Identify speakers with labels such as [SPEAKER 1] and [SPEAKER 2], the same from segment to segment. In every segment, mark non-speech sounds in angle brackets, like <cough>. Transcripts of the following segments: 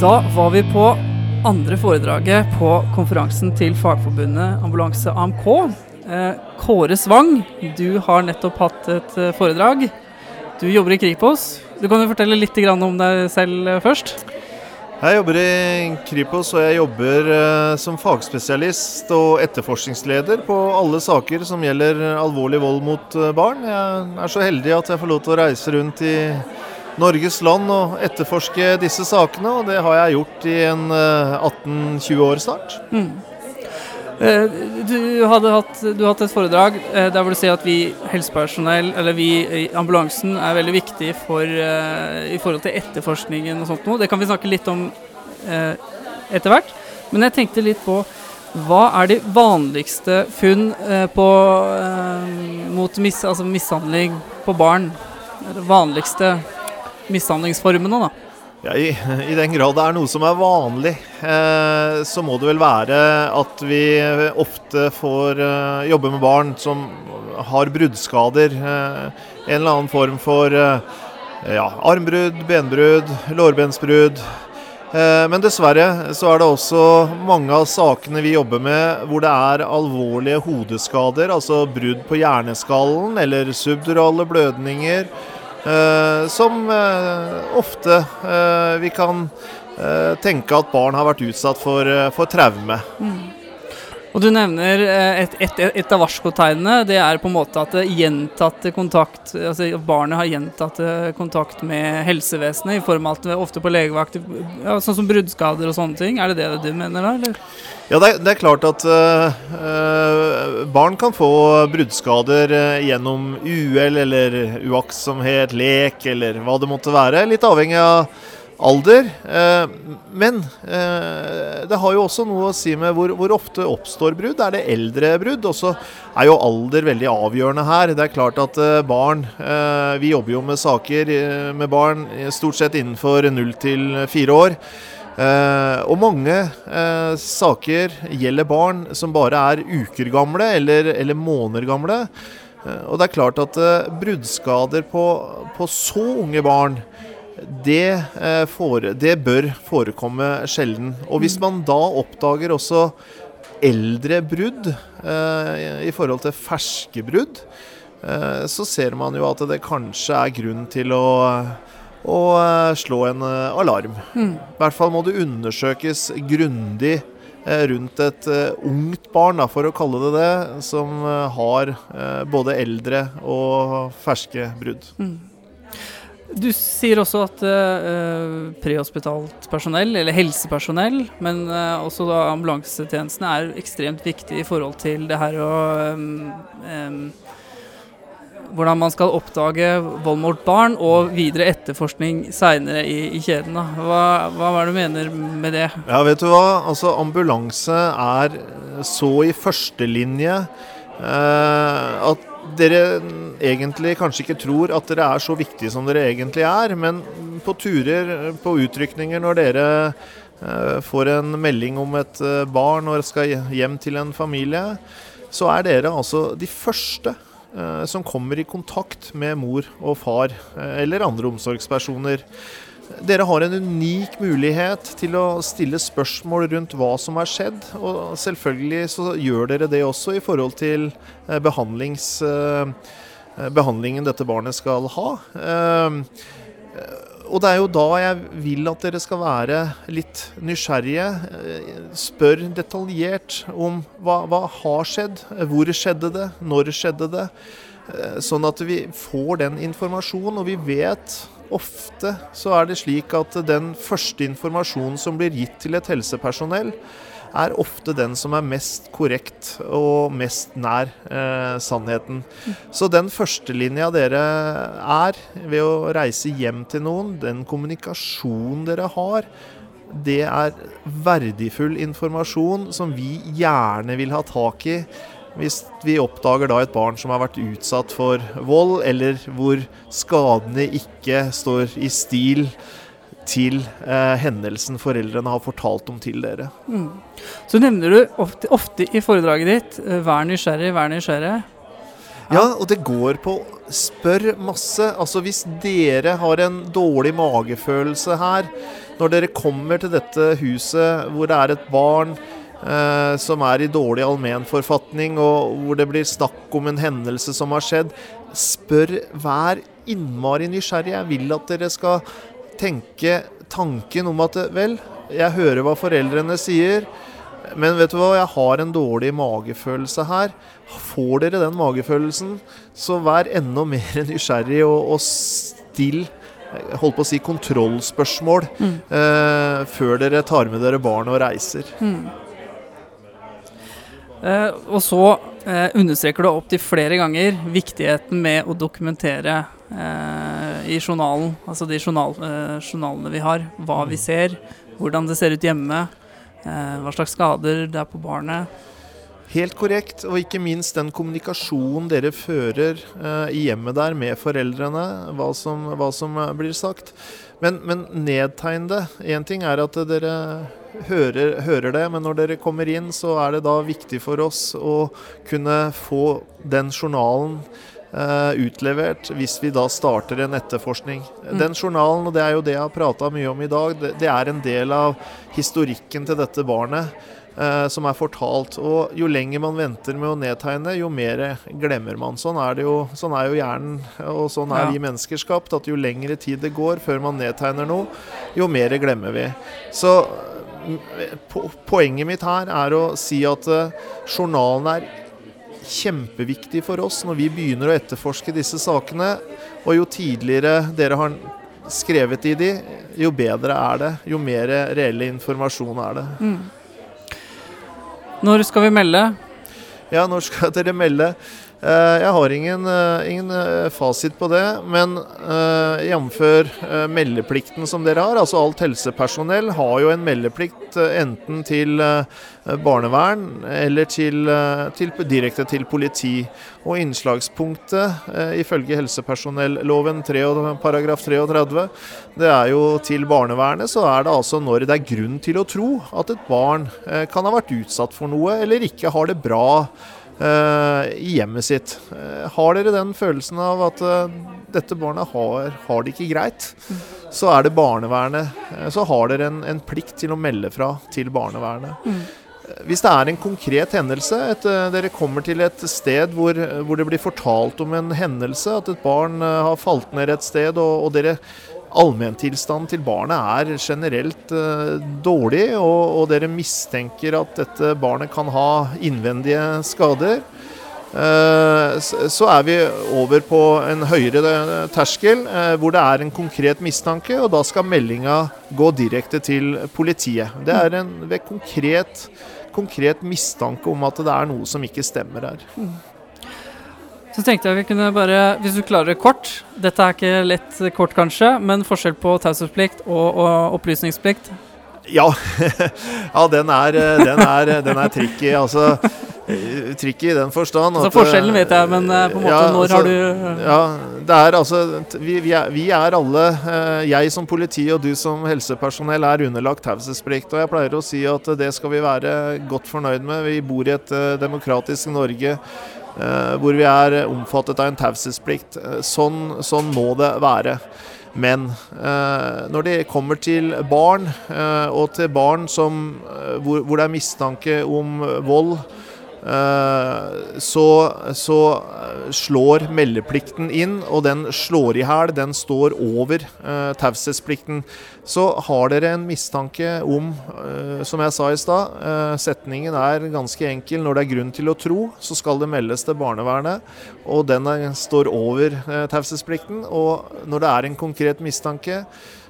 [SPEAKER 1] Da var vi på andre foredraget på konferansen til Fagforbundet Ambulanse AMK. Eh, Kåre Svang, du har nettopp hatt et eh, foredrag. Du jobber i Kripos. Du kan jo fortelle litt om deg selv eh, først?
[SPEAKER 2] Jeg jobber i Kripos, og jeg jobber som fagspesialist og etterforskningsleder på alle saker som gjelder alvorlig vold mot barn. Jeg er så heldig at jeg får lov til å reise rundt i Norges land og etterforske disse sakene, og det har jeg gjort i en 18-20 eh, år snart. Mm.
[SPEAKER 1] Du, hadde hatt, du hatt et foredrag der hvor du sier at vi helsepersonell, eller vi i ambulansen, er veldig viktig for, i forhold til etterforskningen og sånt noe. Det kan vi snakke litt om etter hvert. Men jeg tenkte litt på hva er de vanligste funn på, mot mis, altså mishandling på barn? Det vanligste mishandlingsformene, da?
[SPEAKER 2] Ja, i, i, den grad det er noe som er vanlig, eh, så må det vel være at vi ofte får eh, jobbe med barn som har bruddskader. Eh, en eller annen form for eh, ja, armbrudd, benbrudd, lårbensbrudd. Eh, men dessverre så er det også mange av sakene vi jobber med hvor det er alvorlige hodeskader, altså brudd på hjerneskallen eller subdurale blødninger som eh, ofte eh, vi kan tenke at barn har vært utsatt for, for traume. Mm.
[SPEAKER 1] Og Du nevner et, et, et av varskotegnene. Det er på en måte at gjentatte kontakt altså barnet har gjentatte kontakt med helsevesenet, i form av at ofte på legevakt, ja, sånn som bruddskader og sånne ting. Er det det du mener da? eller?
[SPEAKER 2] Ja, det er, det er, klart at øh, barn kan få bruddskader gjennom uhell eller uaktsomhet, lek eller hva det måtte være. Litt avhengig av alder. Uh, men det har jo også noe å si med hvor, hvor ofte oppstår brudd. Er det eldre brudd? Og så er jo alder veldig avgjørende her. Det er klart at barn Vi jobber jo med saker med barn stort sett innenfor null til fire år. Og mange saker gjelder barn som bare er uker gamle eller, eller måneder gamle. Og det er klart at bruddskader på, på, så unge barn, det, for, det, bør forekomme sjelden. Og hvis man da oppdager også eldre brudd i forhold til ferske brudd, så ser man jo at det kanskje er grunn til å eh, slå en eh, alarm. Mm. I hvert fall må det undersøkes grundig eh, rundt et ungt barn, for å kalle det det, som har både eldre og ferske brudd. Mm.
[SPEAKER 1] Du sier også at uh, prehospitalt personell, eller helsepersonell, men uh, også da ambulansetjenestene er ekstremt viktig i forhold til det her å um, um, hvordan man skal oppdage vold mot barn, og videre etterforskning seinere i, i, kjeden. Hva, hva er det du mener med det?
[SPEAKER 2] Ja, vet du hva. Altså, ambulanse er så i førstelinje uh, at dere egentlig kanskje ikke tror at dere er så viktige som dere egentlig er. Men på turer, på utrykninger, når dere eh, får en melding om et eh, barn og skal hjem til en familie, så er dere altså de første Eh, som kommer i kontakt med mor og far eller andre omsorgspersoner. Dere har en unik mulighet til å stille spørsmål rundt hva som har skjedd. Og selvfølgelig så gjør dere det også i forhold til eh, behandlingen dette barnet skal ha. Og det er jo da jeg vil at dere skal være litt nysgjerrige. Spør detaljert om hva, hva har skjedd, hvor skjedde det, når skjedde det. Sånn at vi får den informasjonen, og vi vet ofte så er det slik at den første informasjonen som blir gitt til et helsepersonell, er ofte den som er mest korrekt og mest nær eh, sannheten. Så den førstelinja dere er ved å reise hjem til noen, den kommunikasjonen dere har, det er verdifull informasjon som vi gjerne vil ha tak i hvis vi oppdager da et barn som har vært utsatt for vold, eller hvor skadene ikke står i stil til eh, hendelsen foreldrene har fortalt om til dere. Mm.
[SPEAKER 1] Så nevner du ofte, ofte i foredraget ditt eh, 'vær nysgjerrig, vær nysgjerrig'.
[SPEAKER 2] Ja. ja, og det går på spør masse. Altså hvis dere har en dårlig magefølelse her, Når dere kommer til dette huset hvor det er et barn eh, som er i dårlig allmennforfatning, og hvor det blir snakk om en hendelse som har skjedd, spør, vær innmari nysgjerrig. Jeg vil at dere skal tenke tanken om at vel, jeg hører hva foreldrene sier. Men vet du hva, jeg har en dårlig magefølelse her. Får dere den magefølelsen, så vær enda mer <laughs> nysgjerrig og, og still holdt på å si kontrollspørsmål mm. eh, før dere tar med dere barn og reiser. Mm.
[SPEAKER 1] Eh, og så eh, understreker du opptil flere ganger viktigheten med å dokumentere eh, i journalen, altså de journal, journalene vi har, hva vi ser, hvordan det ser ut hjemme, hva slags skader det er på barnet.
[SPEAKER 2] Helt korrekt, og ikke minst den kommunikasjonen dere fører eh, i hjemmet der med foreldrene, hva som, hva som eh, blir sagt. Men, men nedtegn det. Én ting er at dere hører, hører, det, men når dere kommer inn, så er det da viktig for oss å kunne få den journalen eh, utlevert hvis vi da starter en etterforskning. Mm. Den journalen, og det er jo det jeg har prata mye om i dag, det, det er en del av historikken til dette barnet som er fortalt. Og jo lenger man venter med å nedtegne, jo mer glemmer man. Sånn er, det jo, sånn er jo hjernen, og sånn er vi mennesker skapt. At jo lengre tid det går før man nedtegner noe, jo mer glemmer vi. Så po poenget mitt her er å si at uh, journalen er kjempeviktig for oss når vi begynner å etterforske disse sakene. Og jo tidligere dere har skrevet i de, jo bedre er det. Jo mer reell informasjon er det. Mm.
[SPEAKER 1] Når skal vi melde?
[SPEAKER 2] Ja, når skal dere melde? Eh, jeg har ingen, eh, ingen, eh, fasit på det, men uh, jf. meldeplikten som dere har. Altså alt helsepersonell har jo en meldeplikt enten til barnevern eller til, til, direkte til politi. Og innslagspunktet ifølge helsepersonelloven 3, paragraf 33, det er jo til barnevernet, så er det altså når det er grunn til å tro at et barn kan ha vært utsatt for noe eller ikke har det bra i hjemmet sitt. Eh, har dere den følelsen av at eh, dette barnet har, har, det ikke greit, så er det barnevernet. Så har dere en, en plikt til å melde fra til barnevernet. Hvis det er en konkret hendelse, et, dere kommer til et sted hvor, hvor, det blir fortalt om en hendelse, at et barn har falt ned et sted, og, og dere allmenntilstanden til barnet er generelt eh, dårlig, og, og, dere mistenker at dette barnet kan ha innvendige skader, Eh, så er vi over på en høyere terskel eh, hvor det er en konkret mistanke, og da skal meldinga gå direkte til politiet. Det er en ved konkret, konkret mistanke om at det er noe som ikke stemmer her.
[SPEAKER 1] Så tenkte jeg vi kunne bare, hvis du klarer det kort Dette er ikke lett kort, kanskje, men forskjell på taushetsplikt og, og, opplysningsplikt?
[SPEAKER 2] Ja. <laughs> ja, den er, den er, den er tricky. Altså tricky i den forstand.
[SPEAKER 1] Altså, forskjellen vet jeg, men eh, på en måte, ja, når altså, har
[SPEAKER 2] du Ja, det er altså vi, vi, er, vi, er, alle, eh, jeg som politi og du som helsepersonell, er underlagt taushetsplikt. Og jeg pleier å si at det skal vi være godt fornøyd med. Vi bor i et eh, demokratisk Norge Eh, hvor vi er omfattet av en taushetsplikt. Eh, sånn, sånn, må det være. Men eh, når det kommer til barn, og til barn som, hvor, hvor det er mistanke om vold Eh, så, så, eh, slår meldeplikten inn, og den slår i hæl. Den står over uh, taushetsplikten. Så har dere en mistanke om, uh, som jeg sa i stad, uh, setningen er ganske enkel. Når det er grunn til å tro, så skal det meldes til barnevernet. Og den er, står over uh, taushetsplikten. Og når det er en konkret mistanke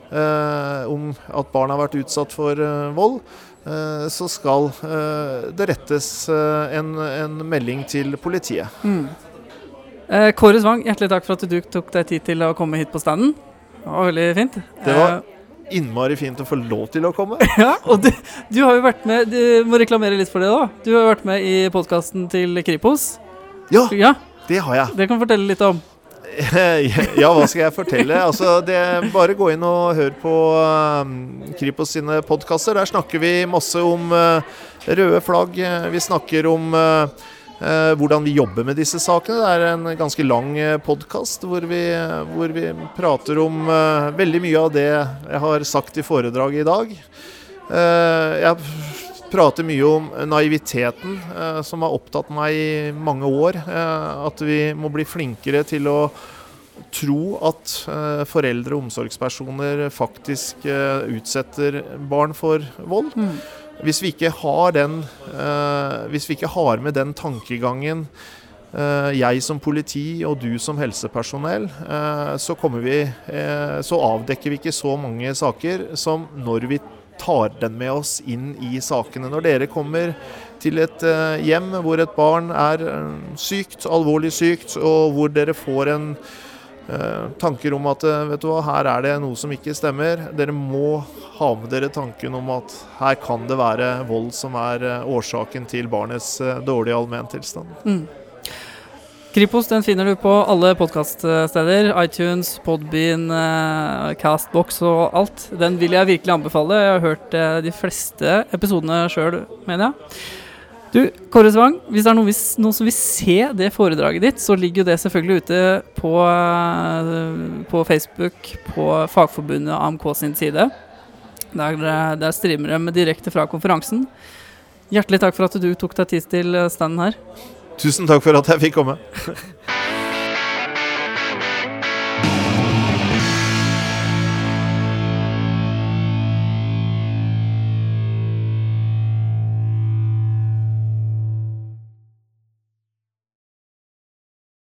[SPEAKER 2] om at barn har vært utsatt for vold, Eh, så skal eh, det rettes eh, en, en melding til politiet. Mm.
[SPEAKER 1] Kåre Svang, hjertelig takk for at du tok deg tid til å komme hit på standen. Det var veldig fint.
[SPEAKER 2] Det var innmari fint å få lov til å komme. <laughs>
[SPEAKER 1] ja, og du, du, har jo vært med Du må reklamere litt for det, da. Du har jo vært med i podkasten til Kripos.
[SPEAKER 2] Ja, ja, det har jeg.
[SPEAKER 1] Det kan du fortelle litt om.
[SPEAKER 2] Ja, hva skal jeg fortelle? Altså, det, bare gå inn og hør på um, Kripos sine podkaster. Der snakker vi masse om uh, røde flagg. Vi snakker om uh, eh, hvordan vi jobber med disse sakene. Det er en ganske lang eh, podkast hvor, hvor, vi prater om eh, veldig mye av det jeg har sagt i foredraget i dag. Jeg prater mye om naiviteten eh, som har opptatt meg i mange år. Eh, at vi må bli flinkere til å tro at foreldre og omsorgspersoner faktisk utsetter barn for vold. Mm. Hvis vi ikke har den uh, Hvis vi ikke har med den tankegangen uh, jeg som politi og du som helsepersonell, så kommer vi Så avdekker vi ikke så mange saker som når vi tar den med oss inn i sakene. Når dere kommer til et hjem hvor et barn er sykt, alvorlig sykt, og hvor dere får en Eh, tanker om at eh, vet du hva, her er det noe som ikke stemmer. Dere må ha med dere tanken om at her kan det være vold som er eh, årsaken til barnets dårlige allmenntilstand. Mm.
[SPEAKER 1] Kripos den finner du på alle podkaststeder. iTunes, Podbean, Castbox og alt. Den vil jeg virkelig anbefale. Jeg har hørt de fleste episodene sjøl, mener jeg. Du, Kåre Svang, hvis det er noen, noen, som vil se det foredraget ditt, så ligger jo det selvfølgelig ute på, eh, på Facebook på Fagforbundet AMK sin side. Der, der streamer de direkte fra konferansen. Hjertelig takk for at du tok deg tid til standen her.
[SPEAKER 2] Tusen takk for at jeg fikk komme. <laughs>